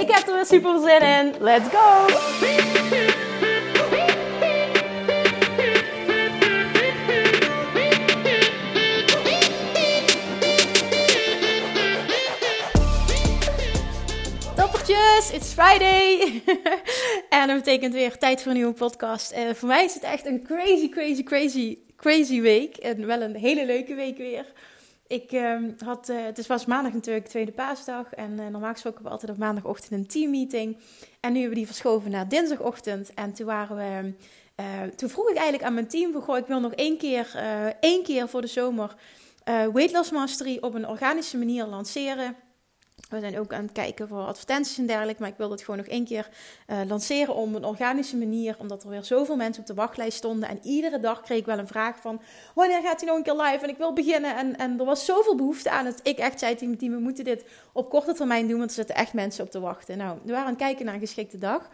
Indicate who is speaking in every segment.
Speaker 1: Ik heb er weer super zin in. Let's go! Toppertjes, it's Friday! en dat betekent weer tijd voor een nieuwe podcast. Uh, voor mij is het echt een crazy, crazy, crazy, crazy week. En wel een hele leuke week weer. Ik um, had, uh, het was maandag natuurlijk, tweede paasdag. En uh, normaal gesproken hebben we altijd op maandagochtend een teammeeting. En nu hebben we die verschoven naar dinsdagochtend. En toen waren we. Uh, toen vroeg ik eigenlijk aan mijn team: goh, ik wil nog één keer, één keer voor de zomer Weight Loss Mastery op een organische manier lanceren. We zijn ook aan het kijken voor advertenties en dergelijke. Maar ik wil het gewoon nog één keer uh, lanceren op een organische manier. Omdat er weer zoveel mensen op de wachtlijst stonden. En iedere dag kreeg ik wel een vraag van... Wanneer gaat hij nog een keer live? En ik wil beginnen. En, en er was zoveel behoefte aan dat ik echt zei tegen mijn team... We moeten dit op korte termijn doen. Want er zitten echt mensen op te wachten. Nou, we waren aan het kijken naar een geschikte dag.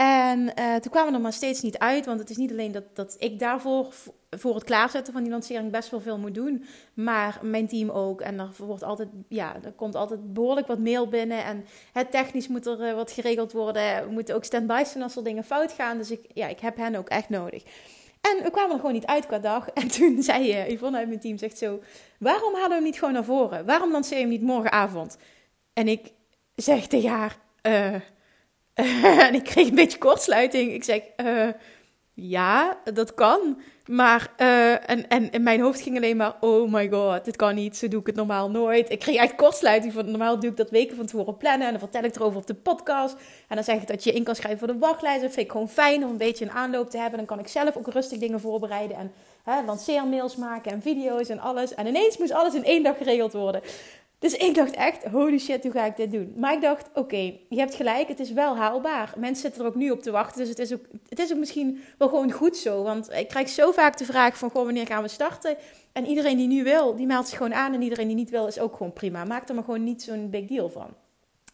Speaker 1: En uh, toen kwamen we er maar steeds niet uit. Want het is niet alleen dat, dat ik daarvoor voor het klaarzetten van die lancering best wel veel moet doen. Maar mijn team ook. En er, wordt altijd, ja, er komt altijd behoorlijk wat mail binnen. En het technisch moet er uh, wat geregeld worden. We moeten ook stand-by zijn als er dingen fout gaan. Dus ik, ja, ik heb hen ook echt nodig. En we kwamen er gewoon niet uit qua dag. En toen zei uh, Yvonne uit mijn team, zegt zo... Waarom halen we hem niet gewoon naar voren? Waarom lanceer je hem niet morgenavond? En ik zeg tegen haar... en ik kreeg een beetje kortsluiting. Ik zeg, uh, ja, dat kan. Maar, uh, en, en in mijn hoofd ging alleen maar, oh my god, dit kan niet, zo doe ik het normaal nooit. Ik kreeg echt kortsluiting, van normaal doe ik dat weken van tevoren plannen en dan vertel ik erover op de podcast. En dan zeg ik dat je in kan schrijven voor de wachtlijst. Dat vind ik gewoon fijn om een beetje een aanloop te hebben. Dan kan ik zelf ook rustig dingen voorbereiden en hè, lanceermails maken en video's en alles. En ineens moest alles in één dag geregeld worden. Dus ik dacht echt, holy shit, hoe ga ik dit doen? Maar ik dacht, oké, je hebt gelijk, het is wel haalbaar. Mensen zitten er ook nu op te wachten, dus het is ook, het is ook misschien wel gewoon goed zo. Want ik krijg zo vaak de vraag van, goh, wanneer gaan we starten? En iedereen die nu wil, die meldt zich gewoon aan. En iedereen die niet wil, is ook gewoon prima. Maak er maar gewoon niet zo'n big deal van.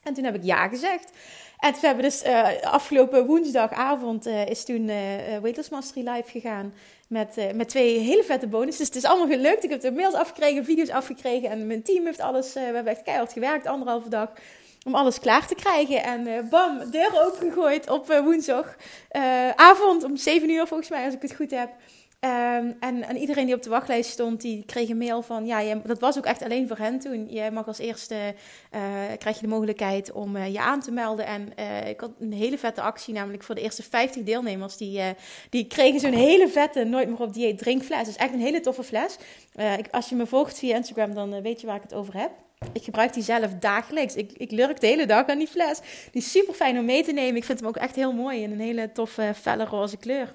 Speaker 1: En toen heb ik ja gezegd. En we hebben dus uh, afgelopen woensdagavond uh, is toen uh, Mastery live gegaan. Met, met twee hele vette bonussen. Dus het is allemaal gelukt. Ik heb de mails afgekregen, video's afgekregen. En mijn team heeft alles. we hebben echt keihard gewerkt, anderhalve dag. Om alles klaar te krijgen. En bam, deur opengegooid op woensdagavond om 7 uur volgens mij, als ik het goed heb. Um, en, en, iedereen die op de wachtlijst stond, die kreeg een mail van, ja, dat was ook echt alleen voor hen toen. Je mag als eerste, uh, krijg je de mogelijkheid om uh, je aan te melden. En uh, ik had een hele vette actie, namelijk voor de eerste 50 deelnemers. Die, die kregen zo'n hele vette, nooit meer op dieet drinkfles. Dus echt een hele toffe fles. Ik, als je me volgt via Instagram, dan weet je waar ik het over heb. Ik gebruik die zelf dagelijks. Ik, ik lurk de hele dag aan die fles. Die is super fijn om mee te nemen. Ik vind hem ook echt heel mooi in een hele toffe, felle roze kleur.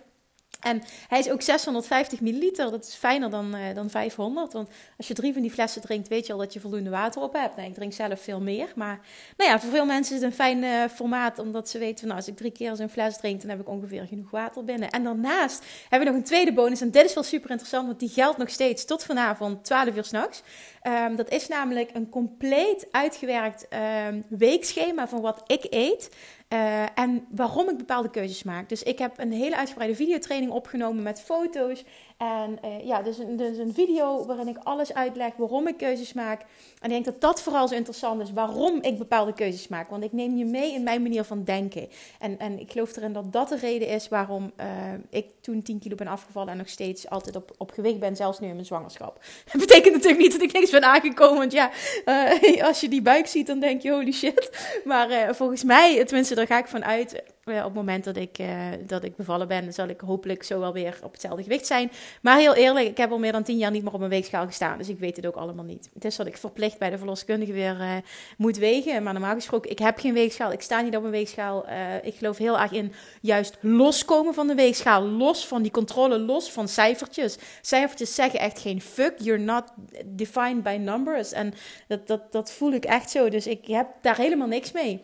Speaker 1: En hij is ook 650 milliliter. Dat is fijner dan, uh, dan 500. Want als je drie van die flessen drinkt, weet je al dat je voldoende water op hebt. Nou, ik drink zelf veel meer. Maar nou ja, voor veel mensen is het een fijn uh, formaat. Omdat ze weten, nou, als ik drie keer zo'n fles drink, dan heb ik ongeveer genoeg water binnen. En daarnaast hebben we nog een tweede bonus. En dit is wel super interessant, want die geldt nog steeds tot vanavond 12 uur s'nachts. Um, dat is namelijk een compleet uitgewerkt um, weekschema van wat ik eet. Uh, en waarom ik bepaalde keuzes maak. Dus ik heb een hele uitgebreide videotraining opgenomen met foto's en uh, ja, dus een, dus een video waarin ik alles uitleg waarom ik keuzes maak. En ik denk dat dat vooral zo interessant is, waarom ik bepaalde keuzes maak. Want ik neem je mee in mijn manier van denken. En, en ik geloof erin dat dat de reden is waarom uh, ik toen 10 kilo ben afgevallen en nog steeds altijd op, op gewicht ben, zelfs nu in mijn zwangerschap. Dat betekent natuurlijk niet dat ik niks ben aangekomen, want ja, als je die buik ziet, dan denk je holy shit. Maar volgens mij, tenminste daar ga ik van uit op het moment dat ik, uh, dat ik bevallen ben, zal ik hopelijk zo wel weer op hetzelfde gewicht zijn. Maar heel eerlijk, ik heb al meer dan tien jaar niet meer op een weegschaal gestaan. Dus ik weet het ook allemaal niet. Het is dat ik verplicht bij de verloskundige weer uh, moet wegen. Maar normaal gesproken, ik heb geen weegschaal. Ik sta niet op een weegschaal. Uh, ik geloof heel erg in juist loskomen van de weegschaal. Los van die controle, los van cijfertjes. Cijfertjes zeggen echt geen fuck. You're not defined by numbers. En dat, dat, dat voel ik echt zo. Dus ik heb daar helemaal niks mee.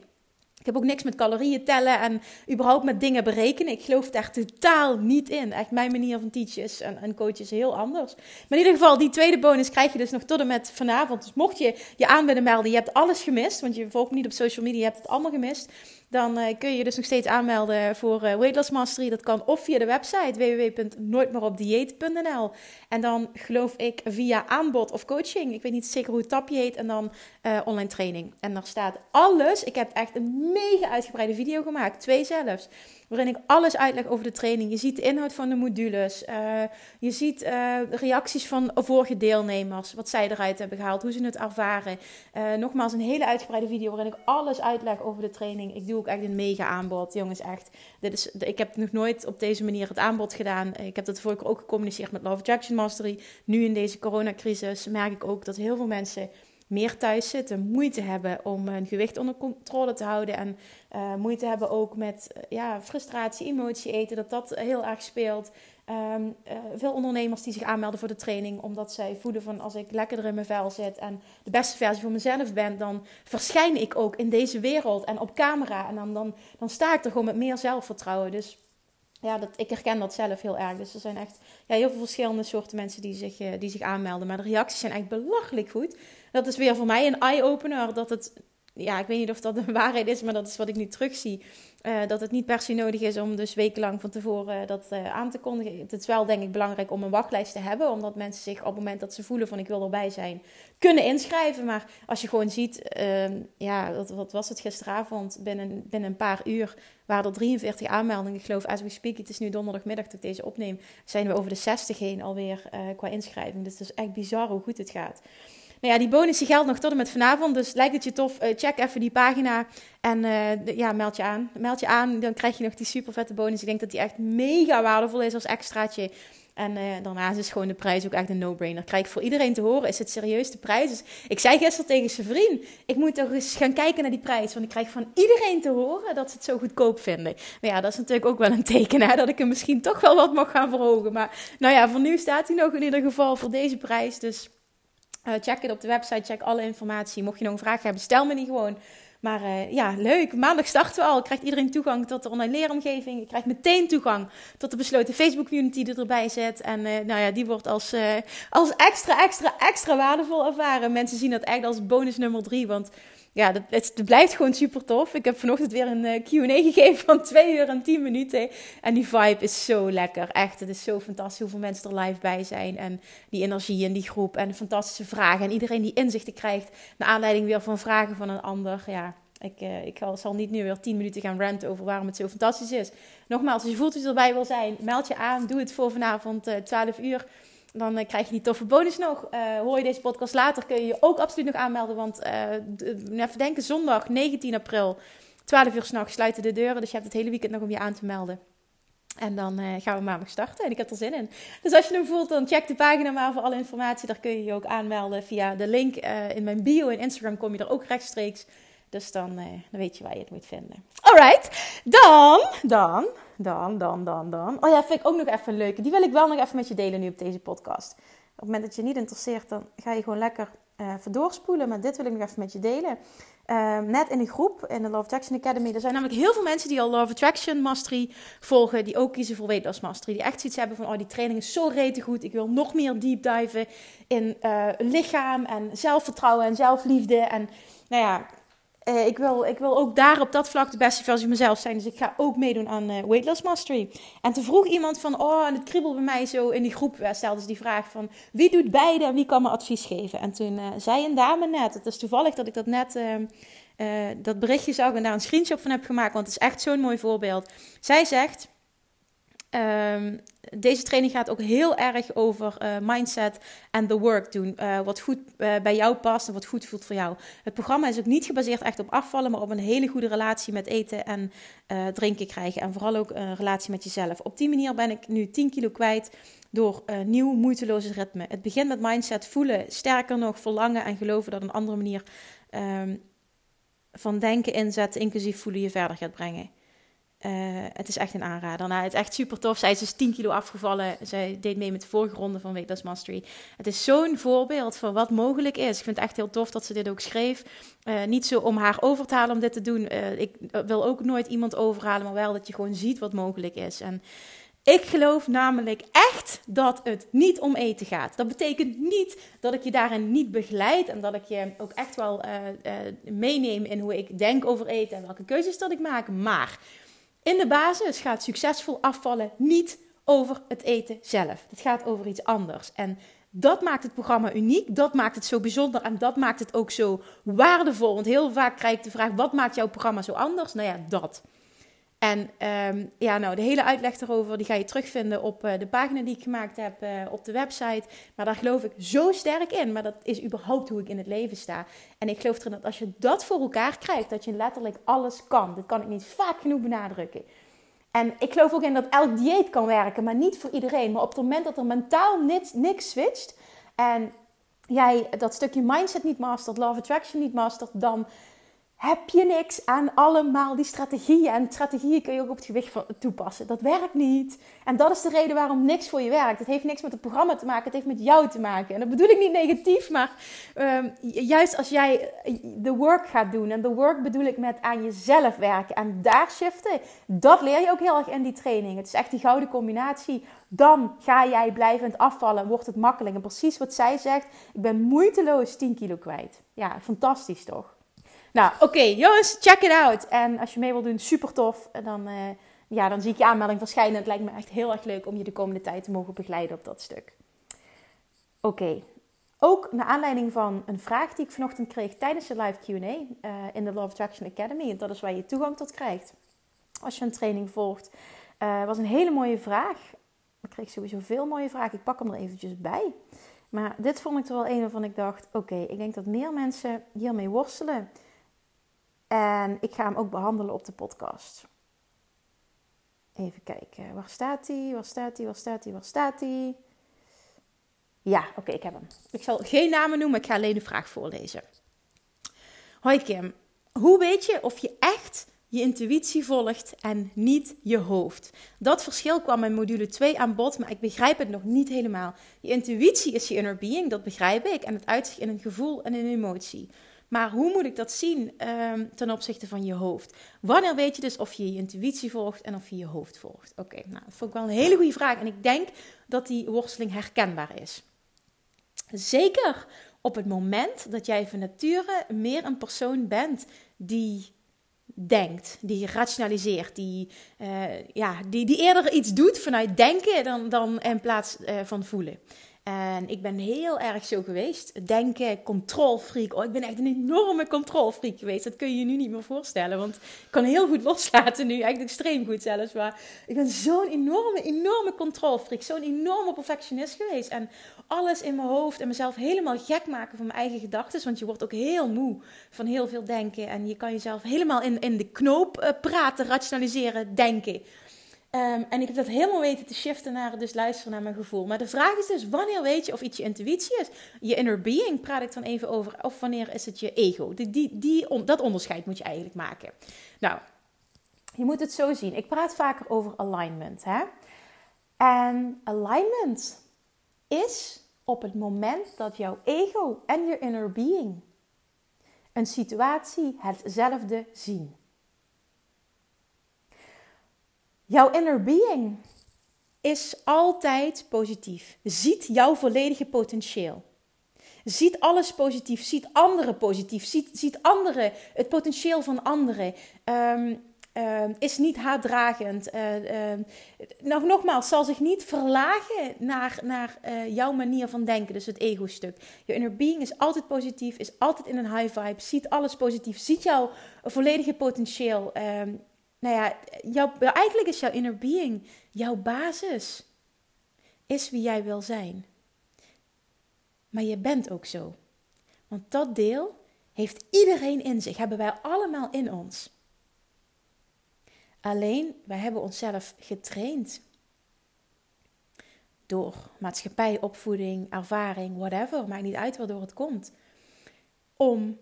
Speaker 1: Ik heb ook niks met calorieën tellen en überhaupt met dingen berekenen. Ik geloof daar totaal niet in. Echt mijn manier van teaches en, en coachen is heel anders. Maar in ieder geval, die tweede bonus krijg je dus nog tot en met vanavond. Dus mocht je je aan willen melden, je hebt alles gemist. Want je volgt niet op social media, je hebt het allemaal gemist dan uh, kun je dus nog steeds aanmelden voor uh, Mastery. Dat kan of via de website www.nooitmeeropdieet.nl en dan geloof ik via aanbod of coaching. Ik weet niet zeker hoe het tapje heet. En dan uh, online training. En daar staat alles. Ik heb echt een mega uitgebreide video gemaakt. Twee zelfs waarin ik alles uitleg over de training. Je ziet de inhoud van de modules. Uh, je ziet uh, reacties van vorige deelnemers, wat zij eruit hebben gehaald, hoe ze het ervaren. Uh, nogmaals, een hele uitgebreide video waarin ik alles uitleg over de training. Ik doe ook echt een mega aanbod, jongens, echt. Dit is, ik heb nog nooit op deze manier het aanbod gedaan. Ik heb dat vorige keer ook gecommuniceerd met Love Attraction Mastery. Nu in deze coronacrisis merk ik ook dat heel veel mensen meer thuis zitten, moeite hebben om hun gewicht onder controle te houden en uh, moeite hebben ook met uh, ja, frustratie, emotie eten, dat dat heel erg speelt. Um, uh, veel ondernemers die zich aanmelden voor de training, omdat zij voelen van als ik lekkerder in mijn vel zit en de beste versie van mezelf ben, dan verschijn ik ook in deze wereld en op camera en dan, dan, dan sta ik er gewoon met meer zelfvertrouwen. Dus ja, dat, ik herken dat zelf heel erg. Dus er zijn echt ja, heel veel verschillende soorten mensen die zich, die zich aanmelden. Maar de reacties zijn echt belachelijk goed dat is weer voor mij een eye-opener. Dat het, ja, ik weet niet of dat de waarheid is, maar dat is wat ik nu terugzie. Uh, dat het niet per se nodig is om dus wekenlang van tevoren dat uh, aan te kondigen. Het is wel denk ik belangrijk om een wachtlijst te hebben. Omdat mensen zich op het moment dat ze voelen van ik wil erbij zijn, kunnen inschrijven. Maar als je gewoon ziet, uh, ja, wat, wat, was het gisteravond? Binnen, binnen een paar uur waren er 43 aanmeldingen. Ik geloof, as we speak, het is nu donderdagmiddag dat ik deze opneem. Zijn we over de 60 heen alweer qua inschrijving. Dus het is echt bizar hoe goed het gaat. Nou ja, die bonus die geldt nog tot en met vanavond. Dus lijkt het je tof, uh, check even die pagina en uh, ja, meld je aan. Meld je aan, dan krijg je nog die super vette bonus. Ik denk dat die echt mega waardevol is als extraatje. En uh, daarnaast is gewoon de prijs ook echt een no-brainer. Krijg ik voor iedereen te horen, is het serieus de prijs? Dus ik zei gisteren tegen zijn vriend, ik moet toch eens gaan kijken naar die prijs. Want ik krijg van iedereen te horen dat ze het zo goedkoop vinden. Maar ja, dat is natuurlijk ook wel een teken hè, dat ik hem misschien toch wel wat mag gaan verhogen. Maar nou ja, voor nu staat hij nog in ieder geval voor deze prijs. Dus uh, check het op de website, check alle informatie. Mocht je nog een vraag hebben, stel me die gewoon. Maar uh, ja, leuk. Maandag starten we al. Krijgt iedereen toegang tot de online leeromgeving. Je krijgt meteen toegang tot de besloten Facebook community die erbij zit. En uh, nou ja, die wordt als, als extra, extra, extra waardevol ervaren. Mensen zien dat echt als bonus nummer drie. Want ja, dat, het, blijft gewoon super tof. Ik heb vanochtend weer een uh, Q&A gegeven van 2 uur en 10 minuten. En die vibe is zo lekker. Echt, het is zo fantastisch hoeveel mensen er live bij zijn. En die energie in die groep en fantastische vragen. En iedereen die inzichten krijgt naar aanleiding weer van vragen van een ander. Ja, ik, uh, ik zal niet nu weer 10 minuten gaan ranten over waarom het zo fantastisch is. Nogmaals, als je voelt dat je erbij wil zijn, meld je aan. Doe het voor vanavond uh, 12 uur. Dan uh, krijg je die toffe bonus nog. Uh, hoor je deze podcast later, kun je je ook absoluut nog aanmelden. Want uh, even denken, zondag 19 april, 12 uur s'nachts sluiten de deuren. Dus je hebt het hele weekend nog om je aan te melden. En dan gaan we maandag starten en ik heb er zin in. Dus als je hem voelt, dan check de pagina maar voor alle informatie. Daar kun je je ook aanmelden via de link in mijn bio in Instagram. Kom je er ook rechtstreeks. Dus dan, dan weet je waar je het moet vinden. Alright, dan, dan, dan, dan, dan, dan. Oh ja, vind ik ook nog even leuk. Die wil ik wel nog even met je delen nu op deze podcast. Op het moment dat je niet interesseert, dan ga je gewoon lekker uh, doorspoelen. Maar dit wil ik nog even met je delen. Uh, net in de groep, in de Love Attraction Academy. Er zijn namelijk heel veel mensen die al Love Attraction Mastery volgen. Die ook kiezen voor Weight Mastery. Die echt zoiets hebben van, oh die training is zo rete goed. Ik wil nog meer deep diven in uh, lichaam en zelfvertrouwen en zelfliefde. En nou ja, uh, ik, wil, ik wil ook daar op dat vlak de beste versie mezelf zijn. Dus ik ga ook meedoen aan uh, Weight Loss Mastery. En toen vroeg iemand van, oh, en het kriebelt bij mij zo in die groep. Uh, stelde die vraag van, wie doet beide en wie kan me advies geven? En toen zei een dame net, het is toevallig dat ik dat net, ehm, dat berichtje zag en daar een screenshot van heb gemaakt. Want het is echt zo'n mooi voorbeeld. Zij zegt... Um, deze training gaat ook heel erg over uh, mindset en the work doen. Uh, wat goed uh, bij jou past en wat goed voelt voor jou. Het programma is ook niet gebaseerd echt op afvallen, maar op een hele goede relatie met eten en drinken krijgen. En vooral ook een relatie met jezelf. Op die manier ben ik nu 10 kilo kwijt door nieuw moeiteloze ritme. Het begint met mindset voelen, sterker nog verlangen en geloven dat een andere manier um, van denken inzetten, inclusief voelen, je verder gaat brengen. Uh, het is echt een aanrader. Nou, het is echt super tof. Zij is dus 10 kilo afgevallen. Zij deed mee met de vorige ronde van Weight Loss Mastery. Het is zo'n voorbeeld van wat mogelijk is. Ik vind het echt heel tof dat ze dit ook schreef. Uh, niet zo om haar over te halen om dit te doen. Uh, ik wil ook nooit iemand overhalen, maar wel dat je gewoon ziet wat mogelijk is. En ik geloof namelijk echt dat het niet om eten gaat. Dat betekent niet dat ik je daarin niet begeleid en dat ik je ook echt wel meeneem in hoe ik denk over eten en welke keuzes dat ik maak. Maar in de basis gaat succesvol afvallen niet over het eten zelf. Het gaat over iets anders. En dat maakt het programma uniek, dat maakt het zo bijzonder en dat maakt het ook zo waardevol. Want heel vaak krijg ik de vraag: wat maakt jouw programma zo anders? Nou ja, dat. En um, ja, nou, de hele uitleg erover die ga je terugvinden op uh, de pagina die ik gemaakt heb uh, op de website. Maar daar geloof ik zo sterk in. Maar dat is überhaupt hoe ik in het leven sta. En ik geloof erin dat als je dat voor elkaar krijgt, dat je letterlijk alles kan. Dat kan ik niet vaak genoeg benadrukken. En ik geloof ook in dat elk dieet kan werken, maar niet voor iedereen. Maar op het moment dat er mentaal niks, niks switcht en jij dat stukje mindset niet mastert, love attraction niet mastert, dan heb je niks aan allemaal die strategieën. En strategieën kun je ook op het gewicht toepassen. Dat werkt niet. En dat is de reden waarom niks voor je werkt. Het heeft niks met het programma te maken, het heeft met jou te maken. En dat bedoel ik niet negatief, maar um, juist als jij de work gaat doen. En de work bedoel ik met aan jezelf werken en daar shiften. Dat leer je ook heel erg in die training. Het is echt die gouden combinatie. Dan ga jij blijvend afvallen, wordt het makkelijk. En precies wat zij zegt, ik ben moeiteloos 10 kilo kwijt. Ja, fantastisch toch? Nou, oké, jongens, check it out. En als je mee wilt doen, super tof. Dan, uh, ja, dan zie ik je aanmelding verschijnen. Het lijkt me echt heel erg leuk om je de komende tijd te mogen begeleiden op dat stuk. Oké, ook naar aanleiding van een vraag die ik vanochtend kreeg tijdens de live QA uh, in de Love Attraction Academy. Dat is waar je toegang tot krijgt als je een training volgt. Uh, was een hele mooie vraag. Ik kreeg sowieso veel mooie vragen. Ik pak hem er eventjes bij. Maar dit vond ik er wel een waarvan ik dacht: oké, ik denk dat meer mensen hiermee worstelen. En ik ga hem ook behandelen op de podcast. Even kijken. Waar staat hij? Waar staat hij? Waar staat hij? Waar staat hij? Ja, oké, ik heb hem. Ik zal geen namen noemen, ik ga alleen de vraag voorlezen. Hoi Kim, hoe weet je of je echt je intuïtie volgt en niet je hoofd? Dat verschil kwam in module 2 aan bod, maar ik begrijp het nog niet helemaal. Je intuïtie is je inner being, dat begrijp ik, en het uitzicht in een gevoel en een emotie. Maar hoe moet ik dat zien um, ten opzichte van je hoofd? Wanneer weet je dus of je je intuïtie volgt en of je je hoofd volgt? Oké, nou, dat vond ik wel een hele goede vraag. En ik denk dat die worsteling herkenbaar is. Zeker op het moment dat jij van nature meer een persoon bent die denkt, die rationaliseert, die, uh, ja, die, die eerder iets doet vanuit denken dan, dan in plaats uh, van voelen. En ik ben heel erg zo geweest. Denken, controlfreak. Oh, ik ben echt een enorme controlfreak geweest. Dat kun je je nu niet meer voorstellen. Want ik kan heel goed loslaten nu. Eigenlijk extreem goed zelfs. Maar ik ben zo'n enorme, enorme controlfreak. Zo'n enorme perfectionist geweest. En alles in mijn hoofd en mezelf helemaal gek maken van mijn eigen gedachten. Want je wordt ook heel moe van heel veel denken. En je kan jezelf helemaal in, in de knoop uh, praten, rationaliseren, denken. Um, en ik heb dat helemaal weten te shiften naar dus luisteren naar mijn gevoel. Maar de vraag is dus, wanneer weet je of iets je intuïtie is? Je inner being praat ik dan even over. Of wanneer is het je ego? Die, die, dat onderscheid moet je eigenlijk maken. Nou, je moet het zo zien. Ik praat vaker over alignment. Hè? En alignment is op het moment dat jouw ego en je inner being een situatie hetzelfde zien. Jouw inner being is altijd positief. Ziet jouw volledige potentieel. Ziet alles positief. Ziet anderen positief. Ziet, ziet anderen, het potentieel van anderen. Um, is niet haatdragend. Uh, nog, nogmaals, zal zich niet verlagen naar, naar uh, jouw manier van denken. Dus het ego-stuk. Je inner being is altijd positief. Is altijd in een high vibe. Ziet alles positief. Ziet jouw volledige potentieel. Nou ja, jouw, eigenlijk is jouw inner being jouw basis. Is wie jij wil zijn. Maar je bent ook zo. Want dat deel heeft iedereen in zich, hebben wij allemaal in ons. Alleen, wij hebben onszelf getraind. Door maatschappij, opvoeding, ervaring, whatever, maakt niet uit waardoor het komt. Om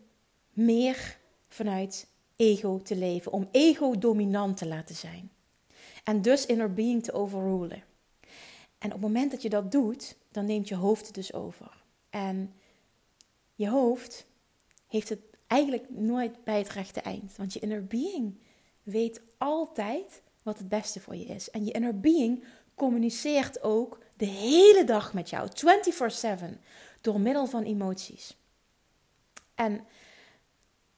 Speaker 1: meer vanuit ego te leven, om ego dominant te laten zijn. En dus inner being te overrulen. En op het moment dat je dat doet, dan neemt je hoofd het dus over. En je hoofd heeft het eigenlijk nooit bij het rechte eind. Want je inner being weet altijd wat het beste voor je is. En je inner being communiceert ook de hele dag met jou, 24/7, door middel van emoties. En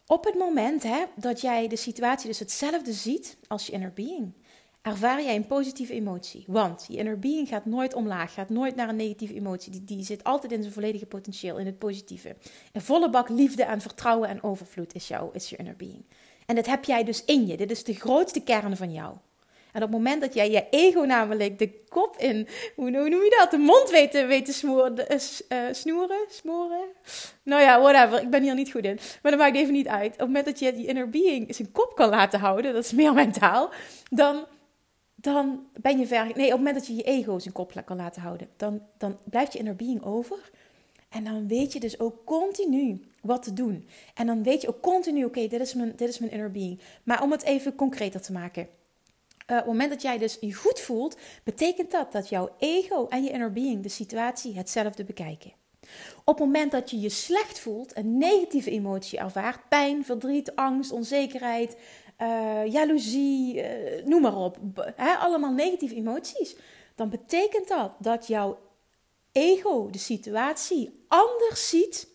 Speaker 1: op het moment hè, dat jij de situatie dus hetzelfde ziet als je inner being, ervaar jij een positieve emotie. Want je inner being gaat nooit omlaag, gaat nooit naar een negatieve emotie. Die, die zit altijd in zijn volledige potentieel, in het positieve. Een volle bak liefde en vertrouwen en overvloed is, jou, is je inner being. En dat heb jij dus in je. Dit is de grootste kern van jou. En op het moment dat jij je ego namelijk de kop in, hoe noem je dat, de mond weet te, smoren, uh, snoeren, smoren. Nou ja, whatever, ik ben hier niet goed in. Maar dat maakt even niet uit. Op het moment dat je die inner being zijn kop kan laten houden, dat is meer mentaal, dan, dan ben je ver. Nee, op het moment dat je je ego zijn kop kan laten houden, dan, dan blijft je inner being over. En dan weet je dus ook continu wat te doen. En dan weet je ook continu, oké, dit, is mijn, dit is mijn inner being. Maar om het even concreter te maken. Uh, op het moment dat jij dus je goed voelt, betekent dat dat jouw ego en je inner being de situatie hetzelfde bekijken. Op het moment dat je je slecht voelt, een negatieve emotie ervaart, pijn, verdriet, angst, onzekerheid, uh, jaloezie, uh, noem maar op, allemaal negatieve emoties, dan betekent dat dat jouw ego de situatie anders ziet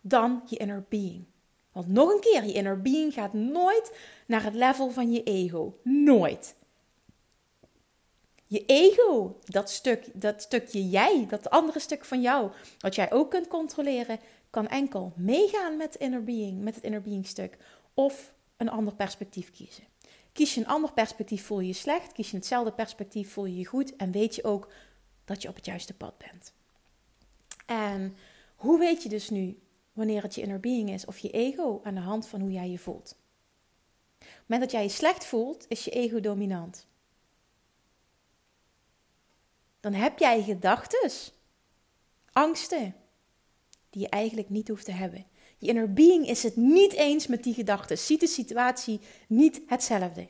Speaker 1: dan je inner being. Want nog een keer, je inner being gaat nooit naar het level van je ego. Nooit. Je ego, dat, stuk, dat stukje jij, dat andere stuk van jou, wat jij ook kunt controleren, kan enkel meegaan met inner being, met het inner being stuk, of een ander perspectief kiezen. Kies je een ander perspectief, voel je je slecht. Kies je hetzelfde perspectief, voel je je goed. En weet je ook dat je op het juiste pad bent. En hoe weet je dus nu wanneer het je inner being is of je ego aan de hand van hoe jij je voelt? Op het moment dat jij je slecht voelt, is je ego dominant dan heb jij gedachten, angsten, die je eigenlijk niet hoeft te hebben. Je inner being is het niet eens met die gedachten, ziet de situatie niet hetzelfde.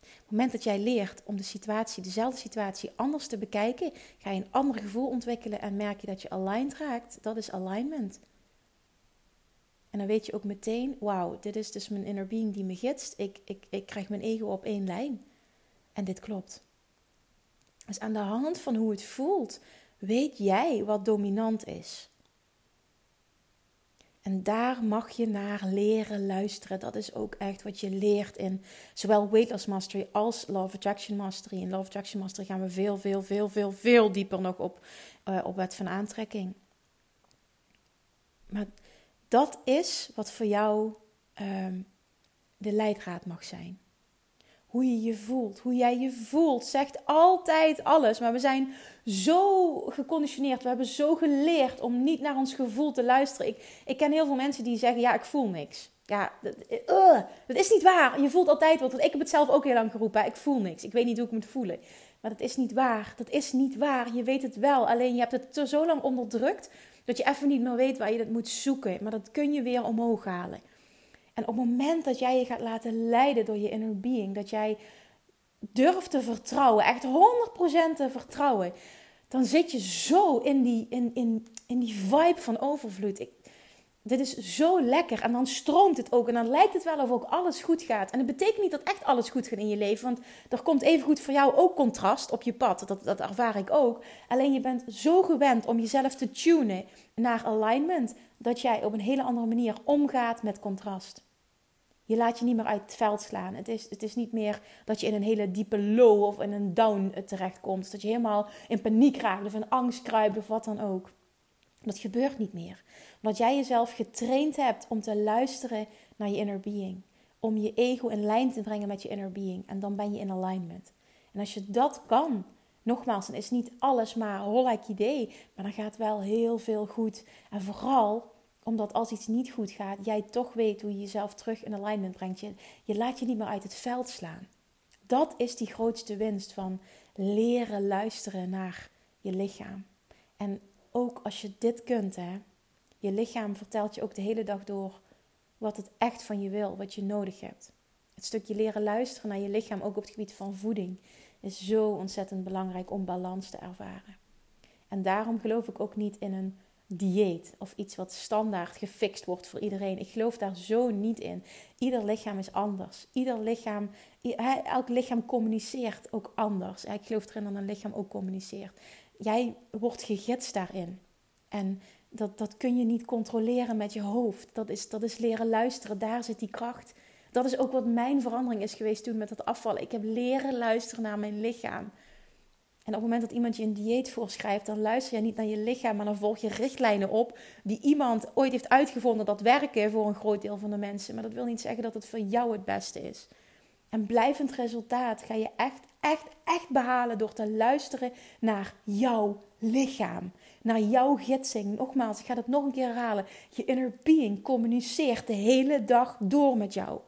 Speaker 1: Op het moment dat jij leert om de situatie, dezelfde situatie anders te bekijken, ga je een ander gevoel ontwikkelen en merk je dat je aligned raakt. Dat is alignment. En dan weet je ook meteen, wauw, dit is dus mijn inner being die me gidst. Ik, ik, ik krijg mijn ego op één lijn. En dit klopt. Dus aan de hand van hoe het voelt, weet jij wat dominant is. En daar mag je naar leren luisteren. Dat is ook echt wat je leert in zowel Weight Loss Mastery als Love Attraction Mastery. In Love Attraction Mastery gaan we veel, veel, veel, veel, veel dieper nog op, uh, op wet van aantrekking. Maar dat is wat voor jou um, de leidraad mag zijn hoe je je voelt. Hoe jij je voelt zegt altijd alles. Maar we zijn zo geconditioneerd. We hebben zo geleerd om niet naar ons gevoel te luisteren. Ik, ik ken heel veel mensen die zeggen: Ja, ik voel niks. Ja, dat, uh, dat is niet waar. Je voelt altijd wat. Ik heb het zelf ook heel lang geroepen. Ik voel niks. Ik weet niet hoe ik moet voelen. Maar dat is niet waar. Dat is niet waar. Je weet het wel. Alleen je hebt het zo lang onderdrukt dat je even niet meer weet waar je dat moet zoeken. Maar dat kun je weer omhoog halen. En op het moment dat jij je gaat laten leiden door je inner being, dat jij durft te vertrouwen, echt 100% te vertrouwen, dan zit je zo in die, in, in, in die vibe van overvloed. Ik, dit is zo lekker. En dan stroomt het ook. En dan lijkt het wel of ook alles goed gaat. En het betekent niet dat echt alles goed gaat in je leven. Want er komt even goed voor jou ook contrast op je pad. Dat, dat ervaar ik ook. Alleen je bent zo gewend om jezelf te tunen naar alignment. Dat jij op een hele andere manier omgaat met contrast. Je laat je niet meer uit het veld slaan. Het is, het is niet meer dat je in een hele diepe low of in een down eh, terechtkomt. Dat je helemaal in paniek raakt of in angst kruipt of wat dan ook. Dat gebeurt niet meer. Omdat jij jezelf getraind hebt om te luisteren naar je inner being. Om je ego in lijn te brengen met je inner being. En dan ben je in alignment. En als je dat kan, nogmaals, dan is niet alles maar hollek idee. Maar dan gaat wel heel veel goed. En vooral omdat als iets niet goed gaat, jij toch weet hoe je jezelf terug in alignment brengt. Je, je laat je niet meer uit het veld slaan. Dat is die grootste winst van leren luisteren naar je lichaam. En ook als je dit kunt, hè, je lichaam vertelt je ook de hele dag door wat het echt van je wil, wat je nodig hebt. Het stukje leren luisteren naar je lichaam, ook op het gebied van voeding, is zo ontzettend belangrijk om balans te ervaren. En daarom geloof ik ook niet in een dieet of iets wat standaard gefixt wordt voor iedereen. Ik geloof daar zo niet in. Ieder lichaam is anders. Ieder lichaam, elk lichaam communiceert ook anders. Ik geloof erin dat een lichaam ook communiceert. Jij wordt gegidst daarin. En dat, dat kun je niet controleren met je hoofd. Dat is, dat is leren luisteren. Daar zit die kracht. Dat is ook wat mijn verandering is geweest toen met het afvallen. Ik heb leren luisteren naar mijn lichaam. En op het moment dat iemand je een dieet voorschrijft, dan luister je niet naar je lichaam, maar dan volg je richtlijnen op die iemand ooit heeft uitgevonden dat werken voor een groot deel van de mensen. Maar dat wil niet zeggen dat het voor jou het beste is. En blijvend resultaat ga je echt, echt, echt behalen door te luisteren naar jouw lichaam. Naar jouw gidsing. Nogmaals, ik ga het nog een keer herhalen. Je inner being communiceert de hele dag door met jou.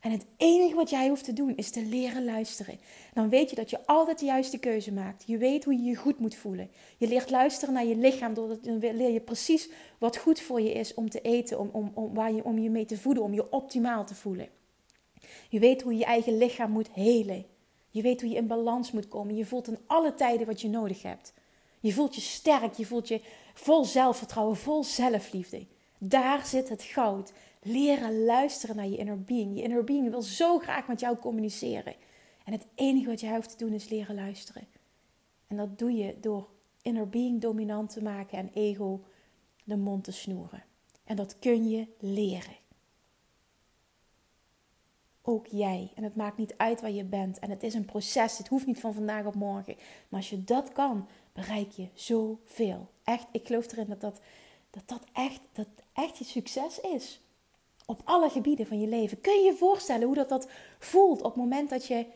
Speaker 1: En het enige wat jij hoeft te doen is te leren luisteren. Dan weet je dat je altijd de juiste keuze maakt. Je weet hoe je je goed moet voelen. Je leert luisteren naar je lichaam. Dan leer je precies wat goed voor je is om te eten. Om, om, om, waar je, om je mee te voeden. Om je optimaal te voelen. Je weet hoe je je eigen lichaam moet helen. Je weet hoe je in balans moet komen. Je voelt in alle tijden wat je nodig hebt. Je voelt je sterk. Je voelt je vol zelfvertrouwen. Vol zelfliefde. Daar zit het goud. Leren luisteren naar je inner being. Je inner being wil zo graag met jou communiceren. En het enige wat jij hoeft te doen is leren luisteren. En dat doe je door inner being dominant te maken en ego de mond te snoeren. En dat kun je leren. Ook jij. En het maakt niet uit waar je bent. En het is een proces. Het hoeft niet van vandaag op morgen. Maar als je dat kan, bereik je zoveel. Echt, ik geloof erin dat dat, dat, dat, echt, dat echt je succes is op alle gebieden van je leven. Kun je je voorstellen hoe dat, dat voelt op het moment dat je,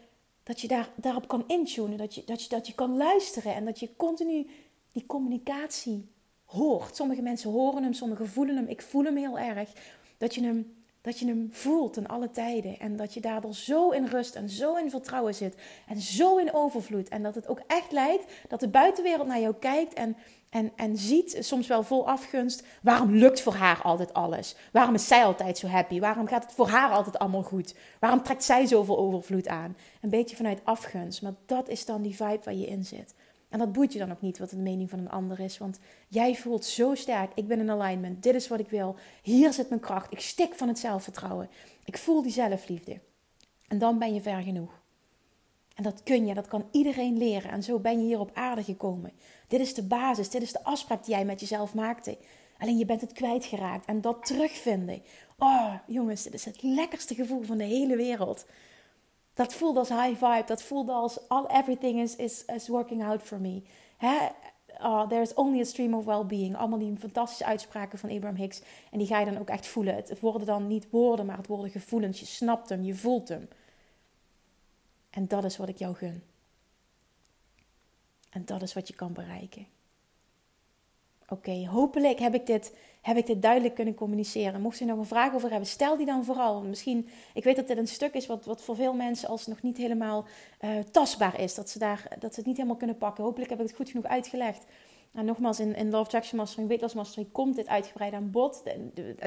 Speaker 1: dat je daar, daarop kan intunen, dat je, dat, je, dat je kan luisteren en dat je continu die communicatie hoort. Sommige mensen horen hem, sommigen voelen hem. Ik voel hem heel erg. Dat je hem dat je hem voelt in alle tijden. En dat je daardoor zo in rust en zo in vertrouwen zit. En zo in overvloed. En dat het ook echt lijkt dat de buitenwereld naar jou kijkt en, en, en ziet, soms wel vol afgunst. Waarom lukt voor haar altijd alles? Waarom is zij altijd zo happy? Waarom gaat het voor haar altijd allemaal goed? Waarom trekt zij zoveel overvloed aan? Een beetje vanuit afgunst. Maar dat is dan die vibe waar je in zit. En dat boeit je dan ook niet wat de mening van een ander is. Want jij voelt zo sterk. Ik ben in alignment. Dit is wat ik wil. Hier zit mijn kracht. Ik stik van het zelfvertrouwen. Ik voel die zelfliefde. En dan ben je ver genoeg. En dat kun je, dat kan iedereen leren. En zo ben je hier op aarde gekomen. Dit is de basis, dit is de afspraak die jij met jezelf maakte. Alleen je bent het kwijtgeraakt. En dat terugvinden. Oh, jongens, dit is het lekkerste gevoel van de hele wereld. Dat voelde als high vibe. Dat voelde als all, everything is, is, is working out for me. Hè? Uh, there's only a stream of well-being. Allemaal die fantastische uitspraken van Abraham Hicks. En die ga je dan ook echt voelen. Het worden dan niet woorden, maar het worden gevoelens. Je snapt hem, je voelt hem. En dat is wat ik jou gun. En dat is wat je kan bereiken. Oké, hopelijk heb ik, dit, heb ik dit duidelijk kunnen communiceren. Mocht je nog een vraag over hebben, stel die dan vooral. Misschien, ik weet dat dit een stuk is wat, wat voor veel mensen als nog niet helemaal uh, tastbaar is. Dat ze, daar, dat ze het niet helemaal kunnen pakken. Hopelijk heb ik het goed genoeg uitgelegd. En nogmaals, in, in Love Traction Mastering, Weight Mastery komt dit uitgebreid aan bod.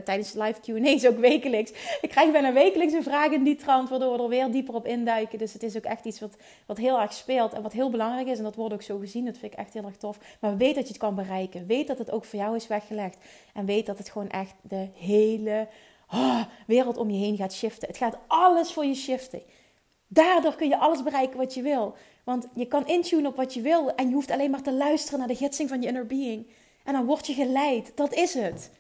Speaker 1: tijdens de live Q&A's ook wekelijks. Ik krijg bijna wekelijks een vraag in die trant, waardoor we er weer dieper op induiken. Dus het is ook echt iets wat, wat heel erg speelt en wat heel belangrijk is. En dat wordt ook zo gezien, dat vind ik echt heel erg tof. Maar weet dat je het kan bereiken. Weet dat het ook voor jou is weggelegd. En weet dat het gewoon echt de hele oh, wereld om je heen gaat shiften. Het gaat alles voor je shiften. Daardoor kun je alles bereiken wat je wil. Want je kan intunen op wat je wil en je hoeft alleen maar te luisteren naar de gidsing van je inner being. En dan word je geleid. Dat is het.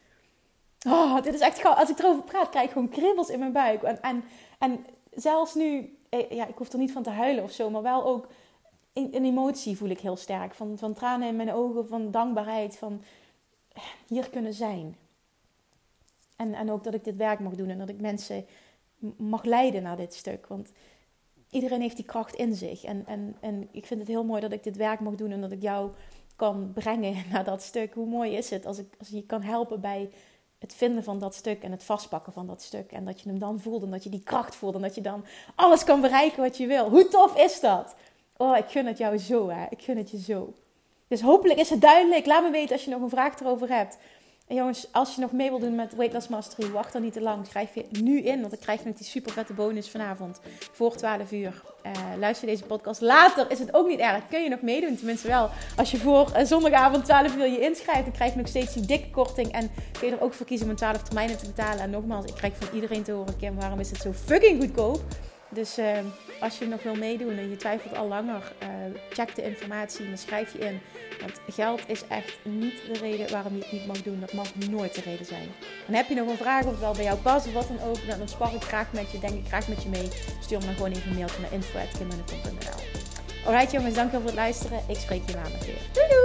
Speaker 1: Oh, dit is echt. Als ik erover praat, krijg ik gewoon kribbels in mijn buik. En, en, en zelfs nu, eh, ja, ik hoef er niet van te huilen of zo, maar wel ook een, emotie voel ik heel sterk. Van, van tranen in mijn ogen, van dankbaarheid, van hier kunnen zijn. En, en ook dat ik dit werk mag doen en dat ik mensen mag leiden naar dit stuk. Want iedereen heeft die kracht in zich. En, en, en ik vind het heel mooi dat ik dit werk mag doen en dat ik jou kan brengen naar dat stuk. Hoe mooi is het als ik als je kan helpen bij het vinden van dat stuk en het vastpakken van dat stuk. En dat je hem dan voelt en dat je die kracht voelt en dat je dan alles kan bereiken wat je wil. Hoe tof is dat? Oh, ik gun het jou zo, hè. Ik gun het je zo. Dus hopelijk is het duidelijk. Laat me weten als je nog een vraag erover hebt. En jongens, als je nog mee wil doen met Weight Loss Mastery, wacht dan niet te lang. Schrijf je nu in, want dan krijg je nog die super vette bonus vanavond voor 12 uur. Uh, luister deze podcast. Later is het ook niet erg. Kun je nog meedoen, tenminste wel. Als je voor uh, zondagavond 12 uur je inschrijft, dan krijg je nog steeds die dikke korting. En kun je er ook voor kiezen om een 12 termijnen te betalen. En nogmaals, ik krijg van iedereen te horen, Kim, waarom is het zo fucking goedkoop? Dus uh, als je nog wil meedoen en je twijfelt al langer, uh, check de informatie en schrijf je in. Want geld is echt niet de reden waarom je het niet mag doen. Dat mag nooit de reden zijn. En heb je nog een vraag of het wel bij jou past of wat dan ook, dan spar ik graag met je, denk ik graag met je mee. Stuur me dan gewoon even een mailtje naar info.kimannenkom.nl Alright jongens, dankjewel voor het luisteren. Ik spreek je maandag weer. Doei doei!